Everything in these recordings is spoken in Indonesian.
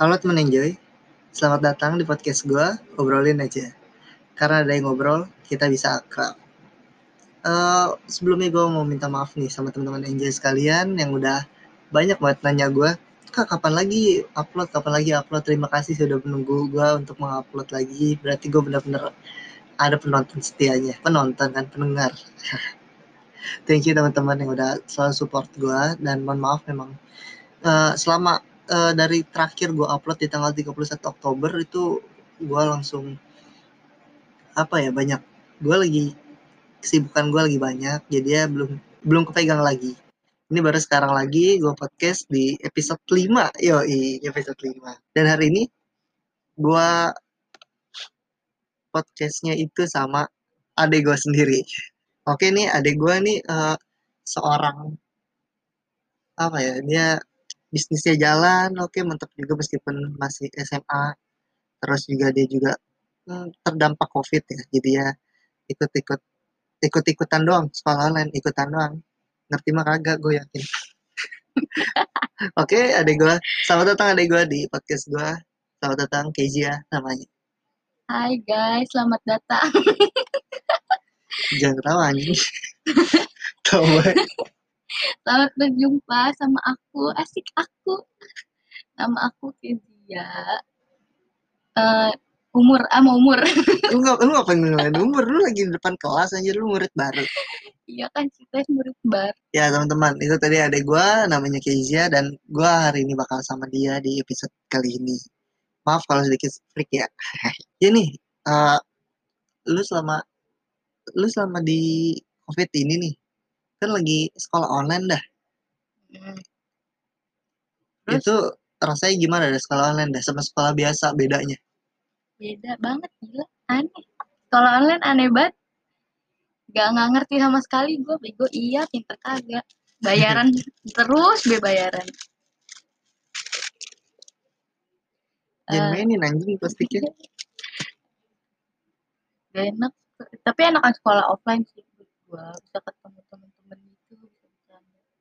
Halo teman Enjoy, selamat datang di podcast gue, obrolin aja. Karena ada yang ngobrol, kita bisa akrab. Uh, sebelumnya gue mau minta maaf nih sama teman-teman Enjoy sekalian yang udah banyak banget nanya gue, kak kapan lagi upload, kapan lagi upload, terima kasih sudah menunggu gue untuk mengupload lagi, berarti gue benar-benar ada penonton setianya, penonton kan, pendengar. Thank you teman-teman yang udah selalu support gue, dan mohon maaf memang uh, selama uh, dari terakhir gue upload di tanggal 31 Oktober itu gue langsung apa ya banyak gue lagi kesibukan gue lagi banyak jadi ya belum belum kepegang lagi. Ini baru sekarang lagi gue podcast di episode 5 yo episode 5 dan hari ini gue podcastnya itu sama adik gue sendiri. Oke nih adik gue nih uh, seorang apa ya dia bisnisnya jalan oke okay, mantap juga meskipun masih SMA terus juga dia juga hmm, terdampak covid ya jadi ya ikut-ikut ikut-ikutan doang sekolah online ikutan doang. Ngerti mah kagak gue yakin. Oke okay, adek gue selamat datang adek gue di podcast gue selamat datang Kezia namanya. Hai guys selamat datang. Jangan ketawa anjing Selamat berjumpa sama aku, asik aku. Nama aku Kezia. Uh, umur, ah mau umur. lu gak, lu gak pengen umur, lu lagi di depan kelas aja, lu murid baru. Iya kan, kita murid baru. Ya teman-teman, itu tadi ada gue, namanya Kezia, dan gue hari ini bakal sama dia di episode kali ini. Maaf kalau sedikit freak ya. ya nih, uh, lu selama lu selama di covid ini nih kan lagi sekolah online dah. Hmm. itu rasanya gimana ada sekolah online dah sama sekolah biasa bedanya? Beda banget gila. Aneh. Sekolah online aneh banget. Gak nggak ngerti sama sekali gue bego. Iya pinter kagak. Bayaran terus be bayaran. Jangan uh, mainin anjing plastiknya. Gak enak. Tapi enakan sekolah offline sih gue bisa ketemu bercanda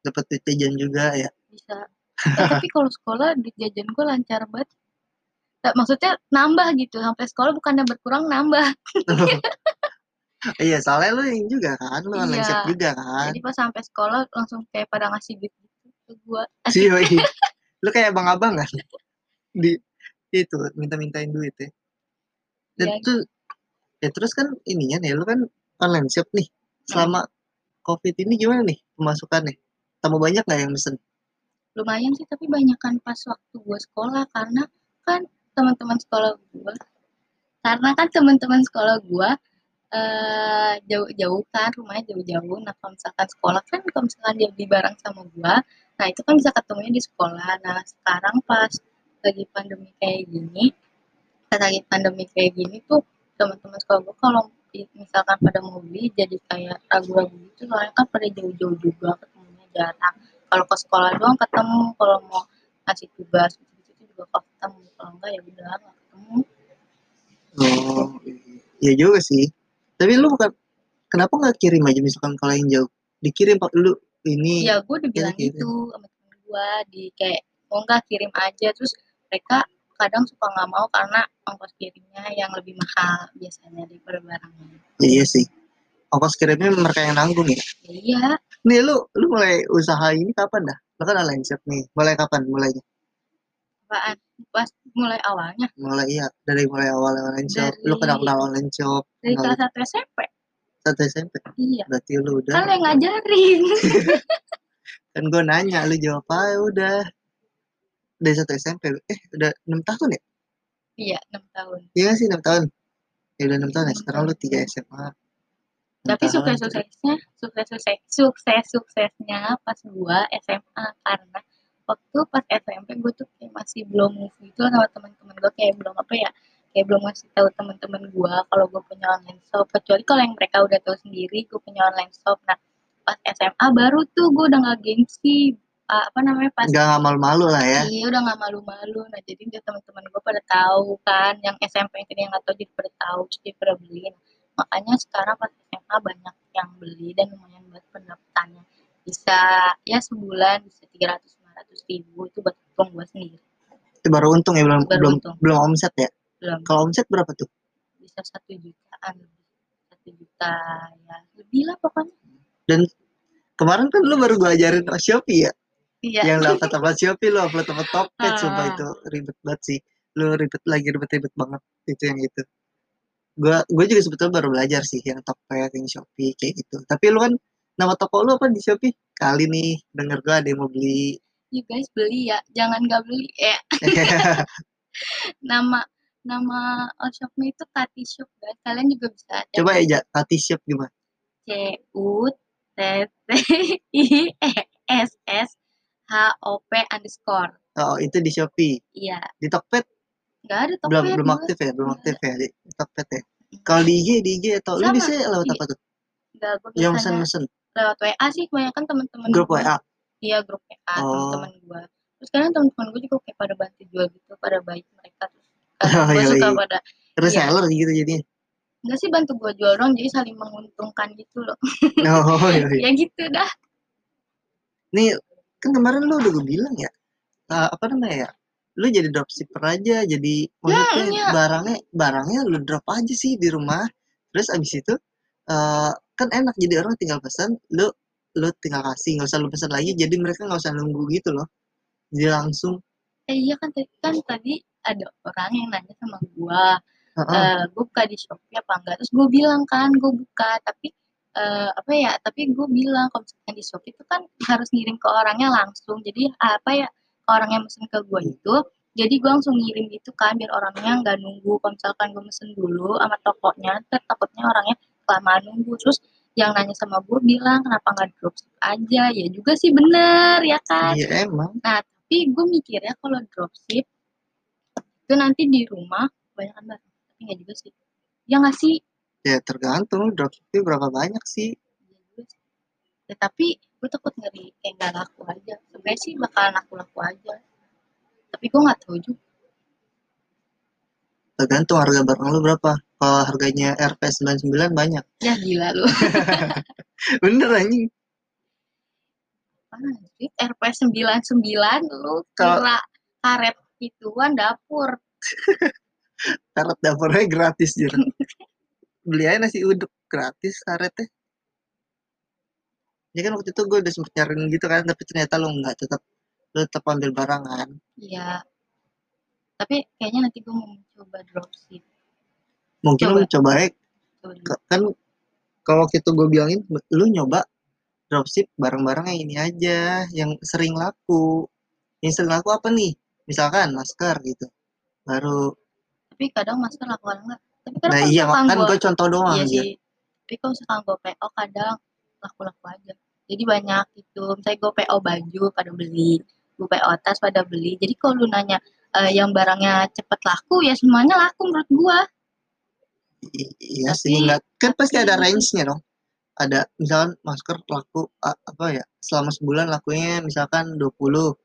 dapat duit jajan juga ya. Bisa. Eh, tapi kalau sekolah duit jajan gue lancar banget. Nah, maksudnya nambah gitu. Sampai sekolah bukannya berkurang nambah. Iya soalnya lu yang juga kan lu online iya. juga kan. Jadi pas sampai sekolah langsung kayak pada ngasih duit gitu ke gue sih iya. lu kayak abang-abang kan? Di itu minta-mintain duit ya. Dan ya, tuh gitu. ya terus kan ininya nih lu kan online shop nih. Selama covid ini gimana nih pemasukannya tambah banyak nggak yang mesen? Lumayan sih tapi banyak kan pas waktu gue sekolah karena kan teman-teman sekolah gue karena kan teman-teman sekolah gue uh, jauh-jauh kan rumahnya jauh-jauh. Nah kalau misalkan sekolah kan kalau misalkan dia beli barang sama gue nah itu kan bisa ketemunya di sekolah. Nah sekarang pas lagi pandemi kayak gini pas lagi pandemi kayak gini tuh teman-teman sekolah gue kalau misalkan pada mau beli jadi kayak ragu-ragu gitu soalnya kan pada jauh-jauh juga jarang kalau ke sekolah doang ketemu kalau mau ngasih tugas gitu, -gitu juga ketemu kalau enggak ya udah nggak ketemu oh iya juga sih tapi lu bukan kenapa nggak kirim aja misalkan kalau yang jauh dikirim pak dulu ini ya gue dibilang gitu sama temen gue di kayak mau nggak kirim aja terus mereka kadang suka nggak mau karena ongkos kirimnya yang lebih mahal biasanya daripada barangnya. Iya sih. Ongkos kirimnya mereka yang nanggung ya. Iya. Nih lu lu mulai usaha ini kapan dah? Lu kan online shop nih. Mulai kapan mulainya? Apaan? Pas mulai awalnya. Mulai iya, dari mulai awal online shop. Dari, lu kenal kenal online shop. Dari kelas satu SMP. Satu SMP. Iya. Berarti lu udah. Kan yang ngajarin. kan gue nanya lu jawab apa udah dari satu SMP eh udah enam tahun ya iya enam tahun iya sih enam tahun ya udah enam tahun ya sekarang lu tiga SMA tapi sukses suksesnya sukses sukses sukses suksesnya pas gua SMA karena waktu pas SMP gue tuh kayak masih belum move gitu sama teman-teman gue kayak belum apa ya kayak belum ngasih tahu teman-teman gue kalau gue punya online shop kecuali kalau yang mereka udah tahu sendiri gue punya online shop. Nah pas SMA baru tuh gue udah nggak gengsi uh, apa namanya pas nggak malu-malu lah ya? Iya udah nggak malu-malu. Nah jadi dia teman-teman gue pada tahu kan yang SMP yang yang nggak tahu jadi pada tahu jadi pada beli. Nah, makanya sekarang pas SMA banyak yang beli dan lumayan buat pendapatannya bisa ya sebulan bisa tiga ratus lima ratus ribu itu buat uang gue sendiri baru untung ya belum Baru belum untung. belum omset ya. belum Kalau omset berapa tuh? bisa satu jutaan satu juta ya lebih lah pokoknya Dan kemarin kan lu baru gua ajarin Shopee ya. iya Yang lu upload upload Shopee lu upload upload Tokped Ah. sumpah itu ribet banget sih. Lu ribet lagi ribet-ribet banget itu yang itu. Gua gue juga sebetulnya baru belajar sih yang Tokped, yang Shopee kayak gitu. Tapi lu kan nama toko lu apa di Shopee? Kali nih denger gua ada yang mau beli. you guys beli ya jangan nggak beli eh nama nama all shopnya itu Tati Shop guys kalian juga bisa Coba ya Ja, Tati Shop gimana? C U T T I E S S H O P underscore Oh, itu di Shopee. iya Di Tokped nggak ada belum Tokped belum gua. aktif ya, belum Nggak aktif ya di Tokped ya. Kalau di IG, di IG atau lu Sama, bisa lewat apa tuh? nggak gue Yang biasanya mesen-mesen lewat WA sih kebanyakan teman-teman grup gua. WA. iya grup WA Oh. teman-teman gue terus kadang teman-teman gue juga kayak pada bantu jual gitu pada baik mereka terus Oh, gue iya, suka iya. pada Reseller gitu jadinya. enggak sih bantu gue jual dong jadi saling menguntungkan gitu loh Oh, iya, iya. ya gitu dah Nih, kan kemarin lu udah gue bilang ya, eh, apa namanya ya, lu jadi dropshipper aja, jadi maksudnya iya. barangnya barangnya lu drop aja sih di rumah, terus abis itu eh, kan enak jadi orang tinggal pesan, lu lu tinggal kasih, nggak usah lu pesan lagi, jadi mereka nggak usah nunggu gitu loh, jadi langsung, eh iya kan tadi kan tadi ada orang yang nanya sama gue Heeh. eh gue buka di Shopee apa enggak terus gue bilang kan gue buka tapi eh, apa ya tapi gue bilang kalau misalkan di Shopee itu kan harus ngirim ke orangnya langsung jadi apa ya orang yang mesen ke gue itu jadi gue langsung ngirim gitu kan biar orangnya nggak nunggu kalau misalkan gue mesen dulu sama tokonya ntar takutnya orangnya kelamaan nunggu terus yang nanya sama gue bilang kenapa nggak dropship aja ya juga sih bener ya kan Iya emang, Nah, tapi gue mikirnya kalau dropship itu nanti di rumah kebanyakan barang. Tapi nggak juga sih. Ya nggak sih? ya tergantung lu dropshipnya berapa banyak sih, Ya. Ya, tapi gue takut ngeri kayak nggak laku aja. Sebenarnya sih bakalan laku-laku aja. Tapi gue nggak tahu juga. tergantung harga barang lu berapa. Kalau harganya Rp99 banyak, Ya gila lu. bener anjing. Anjir, RP 99 lu Kalau- kira karet gituan dapur. karet dapurnya gratis jir beli aja nasi uduk gratis karetnya ya kan waktu itu gue udah sempet nyariin gitu kan tapi ternyata lo nggak tetap lo tetap ambil barangan Iya. Tapi kayaknya nanti gue mau coba dropship. mungkin lo Coba. ya Coba ke- kan kalau waktu itu gue bilangin lo nyoba dropship barang-barang yang ini aja yang sering laku yang sering laku apa nih misalkan masker gitu baru Tapi kadang masker laku enggak. Tapi kadang nah iya kan gue contoh doang Iya sih. Tapi kalau misalkan gue PO kadang laku-laku aja. Jadi banyak gitu. Misalnya gue PO baju pada beli. Gue PO tas pada beli. Jadi kalau lu nanya eh, yang barangnya cepet laku ya semuanya laku menurut gua. I- iya sih nggak kan pasti ada range-nya dong ada misalkan masker laku apa ya selama sebulan lakunya misalkan 20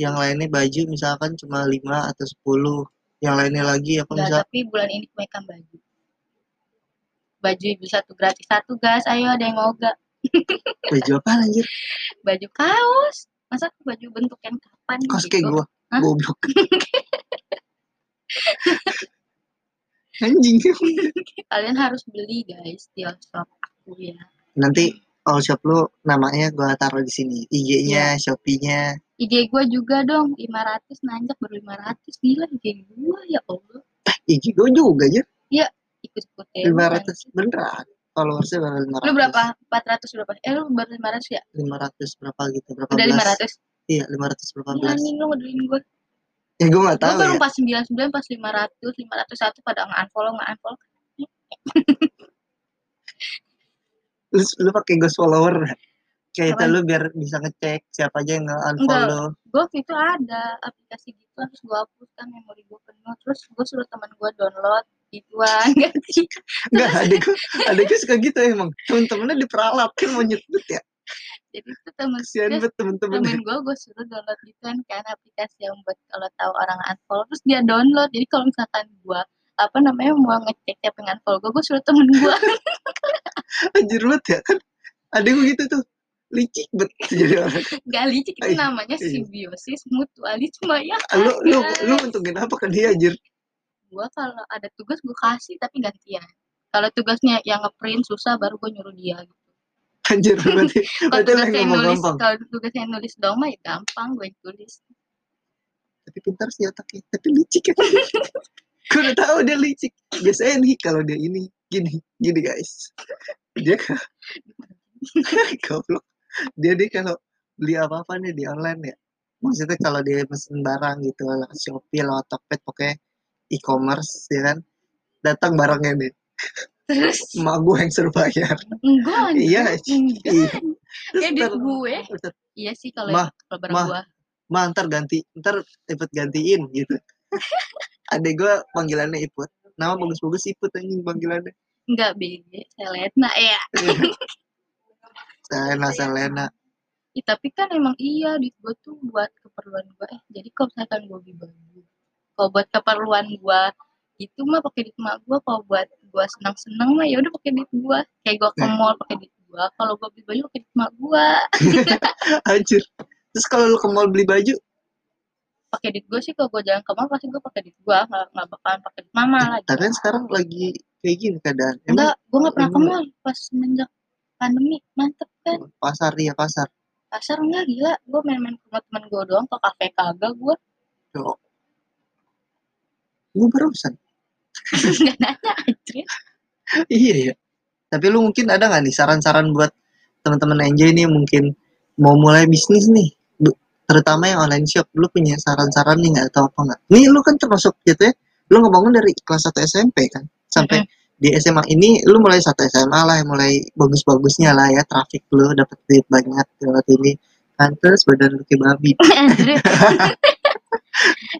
yang lainnya baju misalkan cuma 5 atau 10 yang lainnya lagi apa Enggak, misal tapi bulan ini kebanyakan baju. Baju beli satu gratis satu guys. Ayo ada yang mau gak? baju apa anjir Baju kaos. Masa baju bentuk yang kapan kos gitu? kayak gua Hah? goblok anjing Kalian harus beli guys di all shop aku ya. nanti all shop lu namanya gua taruh di sini IG-nya Iya. Shopee-nya IG gue juga dong 500 nanjak baru 500 gila IG gue ya Allah IG gua juga aja ikut ikutin 500 beneran. Followersnya baru 500 lu berapa? 400 berapa? Eh lu baru 500 ya? 500 berapa gitu berapa udah belas? 500 iya 500 berapa ya belas anjing lu ngedelin gue ya gue nggak gue tahu baru ya. 499 pas 500 501 pada nge-unfollow nge-unfollow. Lu, lu pakai ghost follower kayak itu lu biar bisa ngecek siapa aja yang nge-unfollow. Gue waktu itu ada aplikasi gitu terus gue hapus kan memori gue penuh. Terus gue suruh teman gue download gituan ganti enggak adek gue adek gue suka gitu emang. Temen-temennya diperalat kan mau nyetut ya. Jadi itu temen kasihan terus banget temen-temen temen gue gue suruh download gitu kan kan aplikasi yang buat kalau tahu orang unfollow terus dia download. Jadi kalau misalkan gue apa namanya mau ngecek siapa yang unfollow gue gue suruh temen gue anjir banget ya kan? Adek gue gitu tuh. Licik bet jadi orang. Gak licik itu namanya iya. simbiosis mutualisme ya. lu lu lu untungin apa ke dia anjir Gua kalau ada tugas gue kasih tapi gantian. Kalau tugasnya yang ngeprint susah baru gue nyuruh dia gitu. anjir berarti Kalau tugasnya nulis, kalau tugasnya nulis doang mah ya gampang gue tulis. tapi pintar sih otaknya tapi licik. Ya gue udah tahu dia licik. Biasanya nih kalau dia ini gini gini guys. Dia goblok. Dia nih kalau beli apa apa nih di online ya. Maksudnya kalau dia pesen barang gitu lewat shopee lewat tokped pokoknya e-commerce ya kan? Datang barangnya nih. Terus? Emak gue yang suruh bayar. Enggak iya iya Ya duit gue. ntar, Iya sih kalau kalau barang mah. gua. Ma ntar ganti ntar Iput gantiin gitu. Adek gue panggilannya Iput. Nama bagus-bagus Iput anjing panggilannya. Enggak BG, Selena ya. Selena Selena Ih, tapi kan emang iya duit gue tuh buat keperluan gue eh jadi kalau misalkan gue baju kalau buat keperluan gue itu mah pakai duit mak gue kalau buat gue senang senang mah ya udah pakai duit gue kayak gue ke Eh. mall pakai duit gue kalau gue beli baju pakai duit mak gue anjir. Terus kalau lu ke mall beli baju? Pakai duit gue sih. Kalau gue jalan ke mall pasti gue pakai duit gue nggak nggak bakalan pakai duit mama lagi. tapi kan sekarang lagi kayak gini keadaan. Enggak gue nggak pernah ke mall pas semenjak pandemi. Mantep kan? Pasar ya pasar. Pasar enggak gila. Gue main-main ke temen gue doang. Ke kafe kagak gue Yo. Gue barusan. Nggak nanya aja iya ya tapi lu mungkin ada nggak nih saran-saran buat teman-teman enjoy nih mungkin mau mulai bisnis nih? Terutama yang online shop. Lu punya saran-saran nih nggak atau apa nggak? Nih lu kan termasuk gitu ya. Lu ngebangun dari kelas 1 SMP kan? Sampai di SMA ini lu mulai satu SMA lah mulai bagus-bagusnya lah ya. Traffic lu dapet duit banyak lewat ini. Kan terus badan lu kayak babi.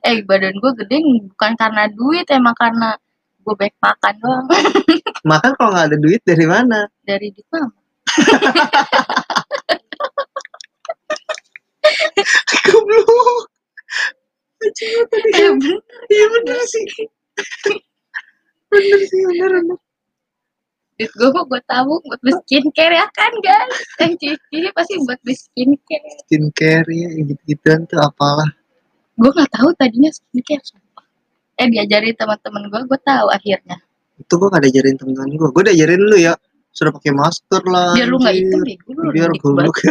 eh badan gue gede bukan karena duit emang karena gue baik makan doang. Makan kalau nggak ada duit dari mana? Dari duit mama. Goblok. Eh bener. Iya bener sih. Bener sih bener bener. Duit gue kok gue tabung buat beli skincare ya kan guys? Yang cici pasti buat beli skincare. Skincare ya gitu-gituan tuh apalah gue nggak tahu tadinya skincare eh diajarin teman-teman gue gue tahu akhirnya. Itu gua gak diajarin temen-temen gua. Gua diajarin lu ya sudah pakai masker lah biar lu nggak hitam lu biar goblok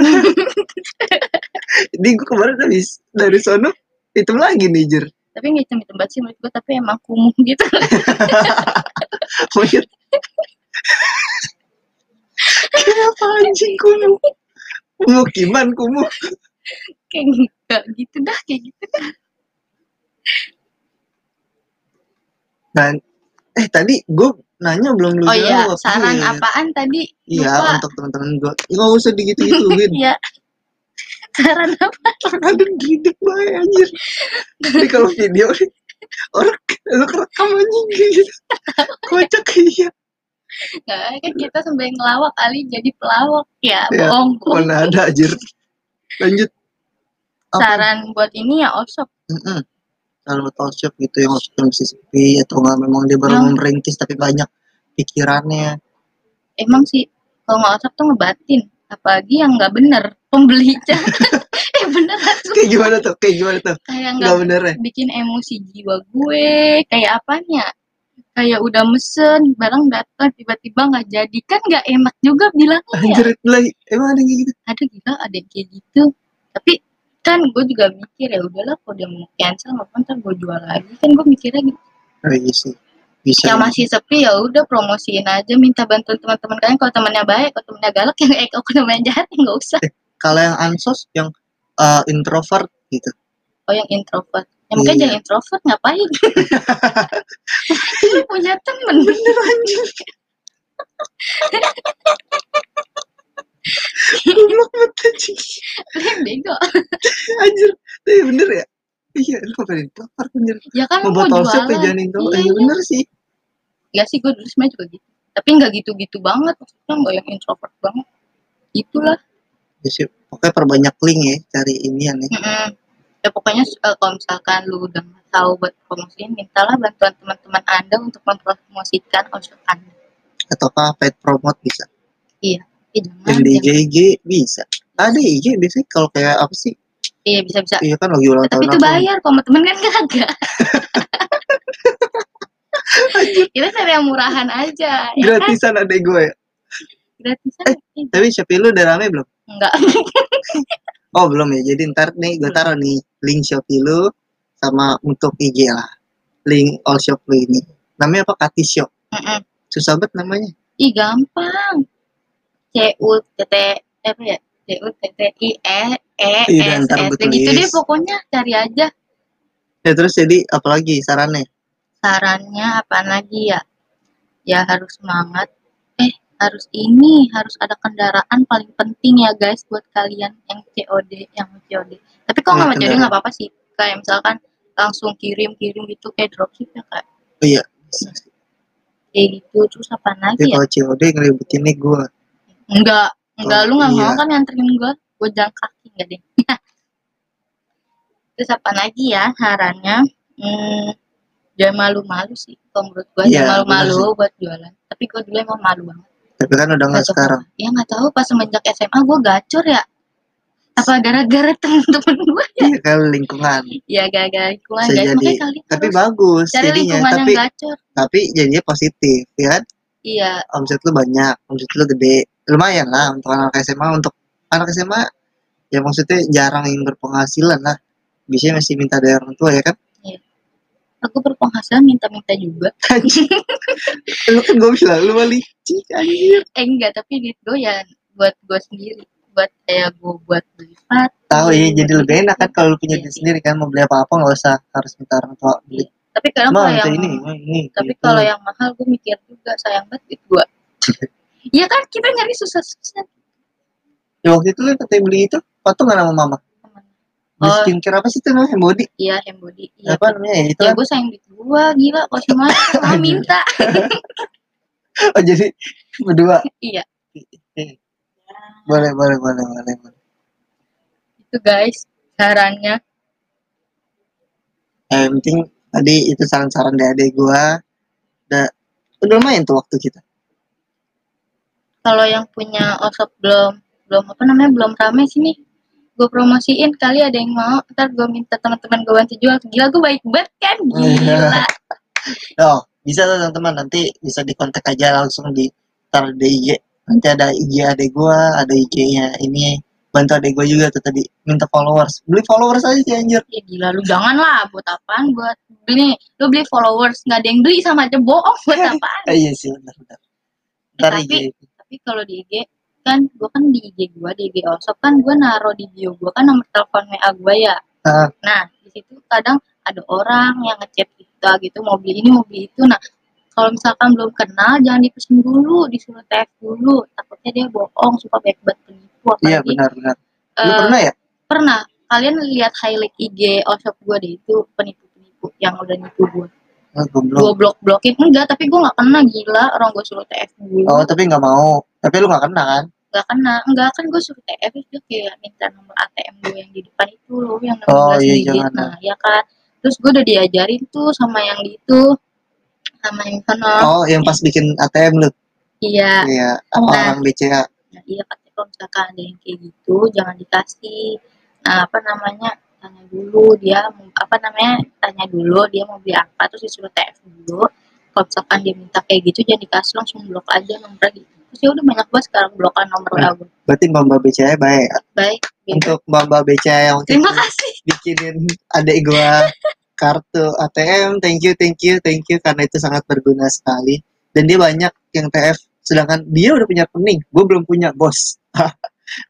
ini gua kemarin habis dari sono hitam lagi nih jir tapi nggak hitam hitam banget sih menurut gue tapi emang kumuh gitu. Monyet kenapa anjing kumuh. Pemukiman kumuh kayak nggak gitu dah kayak gitu dan eh tadi gua nanya belum lu oh iya jawab saran Iya. apaan tadi iya Lupa. untuk teman-teman gua nggak usah digitu-gituin Iya. Saran apa? ada gidek banget anjir jadi kalau video nih orang lu kerekam anjing gitu kocak iya Nggak, kan kita sampai ngelawak kali jadi pelawak ya, Ya, bohong. bohong. mana ada anjir lanjut Apa? Saran buat ini ya Osop. Mm-mm. kalau talk shop gitu yang maksudnya masih sepi atau nggak memang dia baru Yang- mau merintis tapi banyak pikirannya Emang sih kalau nggak Osop tuh ngebatin. Apalagi yang nggak bener pembelinya. eh bener tuh. kayak gimana tuh kayak gimana tuh Kayak nggak bener ya bikin emosi jiwa gue. Kayak apanya? Kayak udah mesen, barang datang tiba-tiba nggak jadi kan nggak enak juga bilangnya ya. anjir emang ada yang gitu ada gila ada yang kayak gitu tapi kan gue juga mikir ya udahlah kalau dia mau cancel nggak apa ntar gue jual lagi. Kan gue mikirnya gitu oh, iya sih. Bisa yang masih sepi ya udah promosiin aja minta bantuan teman-teman kalian. Kalau temannya baik kalau temannya galak yang eh kalau temannya jahat ya nggak usah. Kalau yang ansos yang uh, introvert gitu. Oh yang introvert. Ya mungkin Iya. jangan introvert ngapain? Punya temen. Bener anjing goblok banget anjing Lu bego anjir. Tapi bener ya? Iya lu ngapain introvert bener ya kan mau buat talk shop ya jangan introvert Iya, iya iya. bener sih. Ya sih gue dulu sebenarnya juga gitu. Tapi nggak gitu-gitu banget. Maksudnya nggak yang introvert banget. Itulah. Ya sih pokoknya perbanyak link ya cari ini ya. Nih Mm-mm. Ya pokoknya eh, kalau misalkan lu udah tahu buat promosiin, mintalah bantuan teman-teman Anda untuk mempromosikan ojek Anda. atau paid promote bisa. Ih, jangan, yang di. IG IG bisa. Ada IG biasanya kalau kayak apa sih? Iya bisa bisa iya kan lagi ulang tapi tahun itu apa? bayar sama temen kan kagak. Kita cari yang murahan aja ya kan? Gratisan adek gue. Gratisan eh, tapi Shopee lu udah rame belum? Enggak. Oh belum ya. Jadi ntar nih gue taruh nih link Shopee lu sama untuk IG lah. Link all shop lu ini. Namanya apa? Kati Shop. Susah banget namanya. Ih gampang C U T T apa ya? C U T T I E E Iya, S ntar S gitu deh pokoknya cari aja. Ya terus jadi apalagi sarannya? Sarannya apa lagi ya? Ya harus semangat. Eh harus ini harus ada kendaraan paling penting ya guys buat kalian yang COD yang COD tapi nggak Iya, mau COD kendaraan. nggak apa-apa sih? Kayak misalkan langsung kirim kirim gitu kayak dropship ya kayak iya kayak gitu. Terus apa lagi tapi ya? kalau COD ngeribetin nih gue enggak enggak. Oh, lu nggak iya. mau kan nganterin gua? Gua jalan kaki enggak deh terus apa lagi ya sarannya? Hmm, jangan malu-malu sih. Kalau menurut gua Iya, jangan malu-malu buat jualan. Tapi gua dulu emang malu banget. Tapi kan udah nggak sekarang. ya nggak tahu pas semenjak SMA gua gacor ya. Apa gara-gara temen-temen gua iya kan lingkungan. Ya gara-gara lingkungan. Bisa guys jadi. kalian tapi bagus cari jadinya. lingkungan tapi yang gacor. tapi jadinya positif ya kan? Iya. Omset lu banyak omset lu gede lumayan lah untuk anak SMA untuk anak SMA ya maksudnya jarang yang berpenghasilan lah. Biasanya masih minta dari orang tua ya kan? Aku berpenghasilan minta-minta juga. Lu kan gue bilang lu cik anjir. Eh enggak tapi duit gue ya buat gue sendiri. Buat kayak gue buat beli sepatu. Tahu ya jadi buat lebih enak kan kalau lu punya Iya duit sih. sendiri kan mau beli apa apa nggak usah harus minta orang tua beli. Tapi kadang mau kalau yang ini ini tapi gitu. kalau yang mahal gue mikir juga sayang banget duit gue Iya kan kita nyari susah-susah ya waktu itu lu katanya beli itu patungan sama mama beli Oh. skincare apa sih itu namanya body Iya Hembody. Iya. apa namanya ya itu Ya kan gue sayang duit gue gila kalau cuma mau minta. oh jadi berdua iya. boleh boleh boleh boleh boleh Itu guys sarannya. Eh, yang penting tadi itu saran-saran dari adik gua udah udah lumayan tuh waktu kita Kalau yang punya osop belum belum apa namanya belum rame sini gue promosiin kali ada yang mau ntar gue minta teman-teman gue bantu jual. Gila gue baik banget kan? Gila. Oh bisa tuh teman-teman nanti bisa dikontak aja langsung di taruh di IG nanti ada IG adik gua ada IG-nya ini bantu adik gua juga tuh tadi minta followers. Beli followers aja sih anjir. Ya gila lu jangan lah buat apaan buat beli lu beli followers nggak ada yang beli sama aja bohong buat apaan? Iya sih benar benar ntar tapi- IG tapi kalau di IG kan gue kan di IG gue di IG Osop kan gue naro di bio gue kan nomor telepon WA gue ya. Ah. nah di situ kadang ada orang yang ngechat kita gitu mau beli ini mau beli itu. Nah kalau misalkan belum kenal jangan dipesen dulu disuruh tes dulu. Takutnya dia bohong suka baik banget penipu iya apalagi benar benar. Lu eh, pernah ya? pernah. Kalian lihat highlight IG Osop gue deh itu penipu-penipu yang udah nipu gue oh, gue blok blokin enggak tapi gue nggak kena gila. Orang gue suruh TF dulu. Oh tapi nggak mau. Tapi lu nggak kena kan? Nggak kena. Enggak kan gue suruh TF itu kayak minta nomor ATM gue yang di depan itu loh yang 16 Oh, iya, digit jangan. nah ya kan? Terus gue udah diajarin tuh sama yang di itu sama yang sana. Oh yang pas bikin ATM lu? Iya. Iya apa Nah. orang BCA nah, iya katanya kalau misalkan ada yang kayak gitu jangan dikasih nah apa namanya tanya dulu dia apa namanya tanya dulu dia mau beli apa terus disuruh TF dulu. Kalau misalkan dia minta kayak gitu jangan dikasih langsung blok aja nomornya gitu. Terus ya udah banyak banget sekarang blokan nomor. WA gue berarti mbak mbak BCA baik. Baik beda. untuk mbak mbak BCA yang terima kasih. bikinin adik gua kartu ATM thank you thank you thank you karena itu sangat berguna sekali. Dan dia banyak yang TF sedangkan dia udah punya rekening. Gue belum punya bos.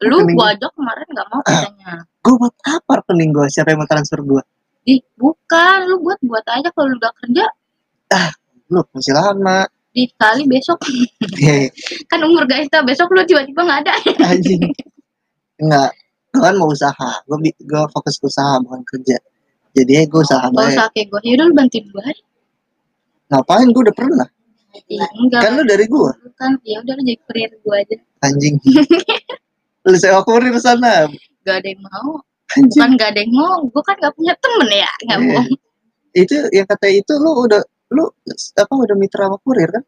Lu gua ajak kemarin nggak mau katanya gue buat apa rekening gue siapa yang mau transfer gue ih bukan. Lu buat buat aja kalau lu udah kerja. Lu masih lama. Di kali besok Hehe, kan umur guys tuh besok lu tiba-tiba nggak ada. Anjing. Enggak. Gue kan mau usaha. Gue gue fokus ke usaha bukan kerja. Jadi gue usaha nggak baik. usah kayak gue yaudah lu bantuin gue ngapain? Gue udah pernah. Ih, enggak. Kan lu dari gue kan ya udah lu jadi kurir gue aja. Anjing. Lu saya kurir sana gak ada yang mau. Anjing. Bukan gak ada yang mau gue kan gak punya temen ya nggak Iya. bohong itu yang kata itu lu udah lu apa udah mitra sama kurir kan?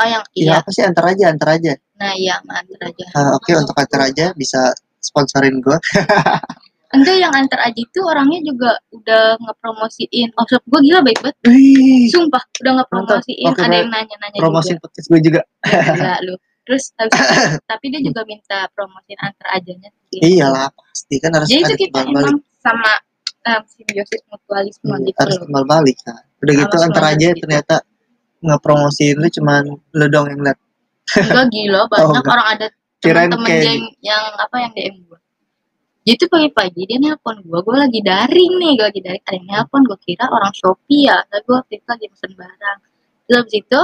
Oh yang ya iya. apa sih? Antar aja antar aja. Nah iya antar aja. Ah, oke untuk antar aja bisa sponsorin gue enggak yang antar aja itu orangnya juga udah ngepromosiin. Workshop gue gila baik banget. Wih, sumpah udah ngepromosiin. Mantap. Oke, ada yang nanya-nanya juga. podcast gue juga. Gila lu terus habis itu, tapi dia juga minta promosiin antar ajanya iyalah pasti kan harus jadi itu kita balik emang sama um, simbiosis mutualisme Iya, gitu harus timbal balik kan udah gitu antar aja gitu. ternyata ngepromosiin lu cuman lu dong yang liat. Enggak gila. Banyak Oh, enggak. orang ada temen-temen kayak- yang, yang apa yang DM gue jadi tuh pagi-pagi dia nelpon gue gue lagi daring nih gue lagi daring. Ada yang nelpon gue kira orang Shopee ya. Tapi gue waktu itu lagi pesen barang. Terus habis itu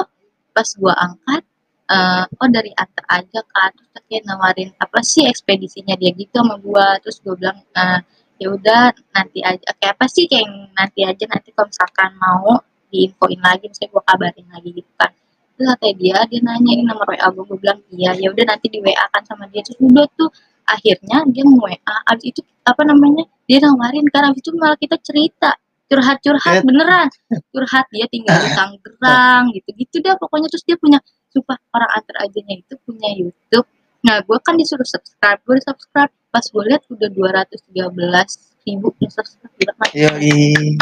pas gue angkat eh oh dari antar aja kan terus dia nawarin apa sih ekspedisinya dia gitu sama gue terus gue bilang eh, ya udah nanti aja. Kayak apa sih kayak yang nanti aja nanti kalau misalkan mau diinfoin lagi misalnya gue kabarin lagi gitu kan. Terus katanya dia dia nanya ini nomor WA gue gue bilang iya ya udah nanti di WA kan sama dia. Terus udah tuh akhirnya dia mau WA abis itu apa namanya dia nawarin kan. Abis itu malah kita cerita curhat-curhat beneran. Curhat dia tinggal di Tangerang gitu-gitu dah pokoknya. Terus dia punya sumpah orang antar ajanya itu punya YouTube. Nah gue kan disuruh subscribe gue subscribe. Pas gue lihat udah 213 ribu yang subscribe. Yoi.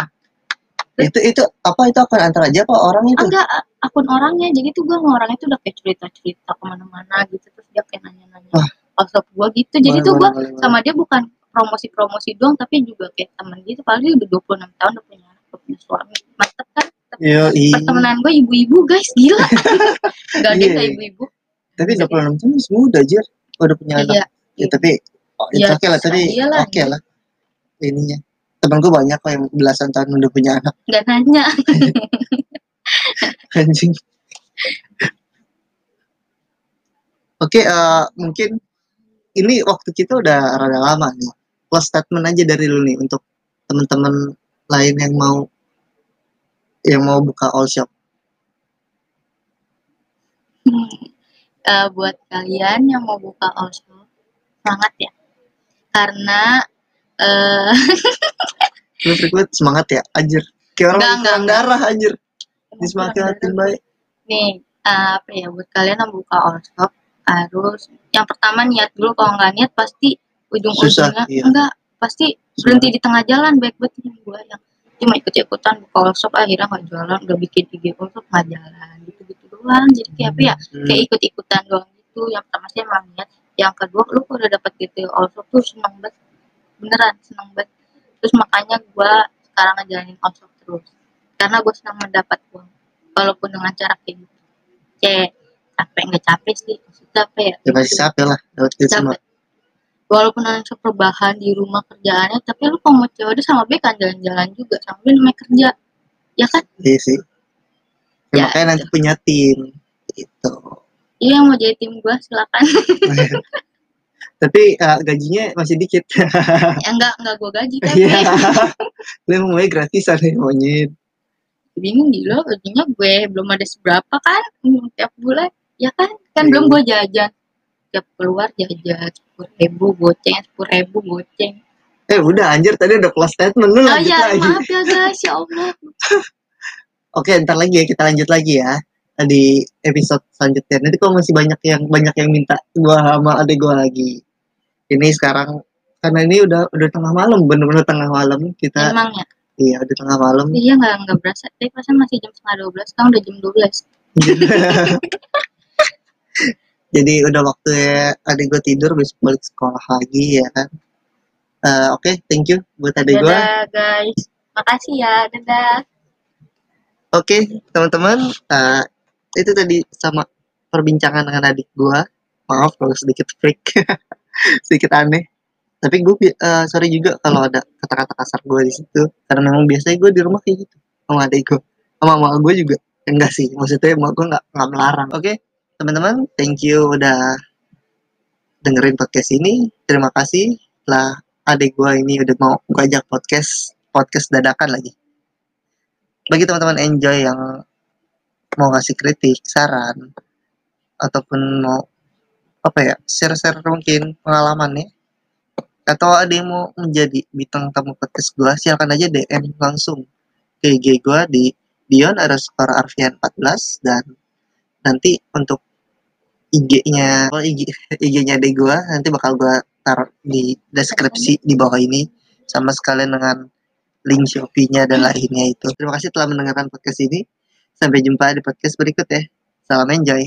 itu itu apa itu akan antar aja apa orang itu? Enggak akun orangnya. Jadi tuh gue orangnya tuh udah kayak cerita-cerita ke mana-mana gitu. Terus dia kayak nanya-nanya. WhatsApp gue gitu. Jadi Boleh, tuh gue sama dia bukan promosi-promosi doang tapi juga kayak temen gitu paling udah 26 tahun udah punya anak udah punya suami. Mantep kan? Temenan gue ibu-ibu guys. Gila. Gak ada Iya. kayak ibu-ibu. Tapi 26 tahun masih muda aja udah punya anak. Iya. Ya, tapi oh, itu Iya, oke lah tadi iya lah, oke lah. Ininya. Temen gue banyak kok yang belasan tahun udah punya anak. Nggak nanya. Anjing. Oke eh, mungkin ini waktu kita udah rada lama nih close statement aja dari lu nih untuk teman-teman lain yang mau yang mau buka all shop. Hmm, eh, buat kalian yang mau buka all shop semangat ya. Karena eh lu frequent semangat ya anjir. Kayak orang Enggak, kurang darah anjir. Disemangatin baik. Nih eh, apa ya buat kalian yang buka all shop harus yang pertama niat dulu kalau nggak niat pasti ujung-ujungnya iya. enggak pasti berhenti di tengah jalan baik banget yang gue yang cuma ikut-ikutan buka all shop akhirnya nggak jalan udah bikin IG all shop nggak jalan gitu-gitu doang. Jadi kayak apa ya Hmm. kayak ikut-ikutan doang gitu. Yang pertama sih emang niat yang kedua lu udah dapet gitu all shop tuh seneng banget. Beneran seneng banget. Terus makanya gue sekarang ngejalanin all shop terus. Karena gue senang mendapat uang walaupun dengan cara kayak gitu. Kayak capek nggak capek sih. Maksudnya apa ya? Ya pasti capek lah dapat duit semua. capek walaupun ada perubahan di rumah kerjaannya tapi lu kalau mau COD sama B kan jalan-jalan juga sama B namanya kerja. Ya kan? Iya sih. Ya, Ya, makanya nanti punya tim gitu. Iya yang mau jadi tim gue silakan. Tapi eh, gajinya masih dikit. Ya enggak enggak gue gaji tapi. Iya. Lu maunya gratisan nih monyet. Bingung gila gajinya gue belum ada seberapa kan tiap bulan. Ya kan? Kan Iya. belum gue jajan tiap keluar jajan sepuluh ribu goceng sepuluh ribu goceng. Eh udah anjir tadi udah close statement lu oh lanjut ya lagi. maaf ya guys ya allah. Oke ntar lagi ya kita lanjut lagi ya di episode selanjutnya. Nanti kalau masih banyak yang banyak yang minta gua sama adek gua lagi. Ini sekarang karena ini udah udah tengah malam bener-bener tengah malam kita emang ya? Iya udah tengah malam. Iya nggak nggak berasa. Tapi perasaan masih jam setengah dua belas sekarang udah jam dua belas jadi udah waktu adik gue tidur besok balik sekolah lagi ya kan Eh, oke thank you buat adik gue dadah guys makasih ya dadah Oke, teman-teman, eh, itu tadi sama perbincangan dengan adik gua. Maaf kalau sedikit freak, sedikit aneh. Tapi gue sorry juga kalau ada kata-kata kasar gue di situ, karena memang biasanya gue di rumah kayak gitu sama adik gue, sama mama gue juga. Enggak sih, maksudnya mama gue nggak nggak melarang. Oke, teman-teman, thank you udah dengerin podcast ini. Terima kasih lah adik gue ini udah mau gue ajak podcast podcast dadakan lagi bagi teman-teman enjoy yang mau ngasih kritik, saran, ataupun mau apa ya share-share mungkin pengalamannya atau ada yang mau menjadi bintang tamu podcast gua silakan aja DM langsung ke IG gua di Dion underscore Arfian 14 dan nanti untuk IG-nya oh IG IG-nya de gua nanti bakal gua taruh di deskripsi di bawah ini sama sekalian dengan link Shopee-nya dan lainnya itu. Terima kasih telah mendengarkan podcast ini. Sampai jumpa di podcast berikut ya. Salam enjoy.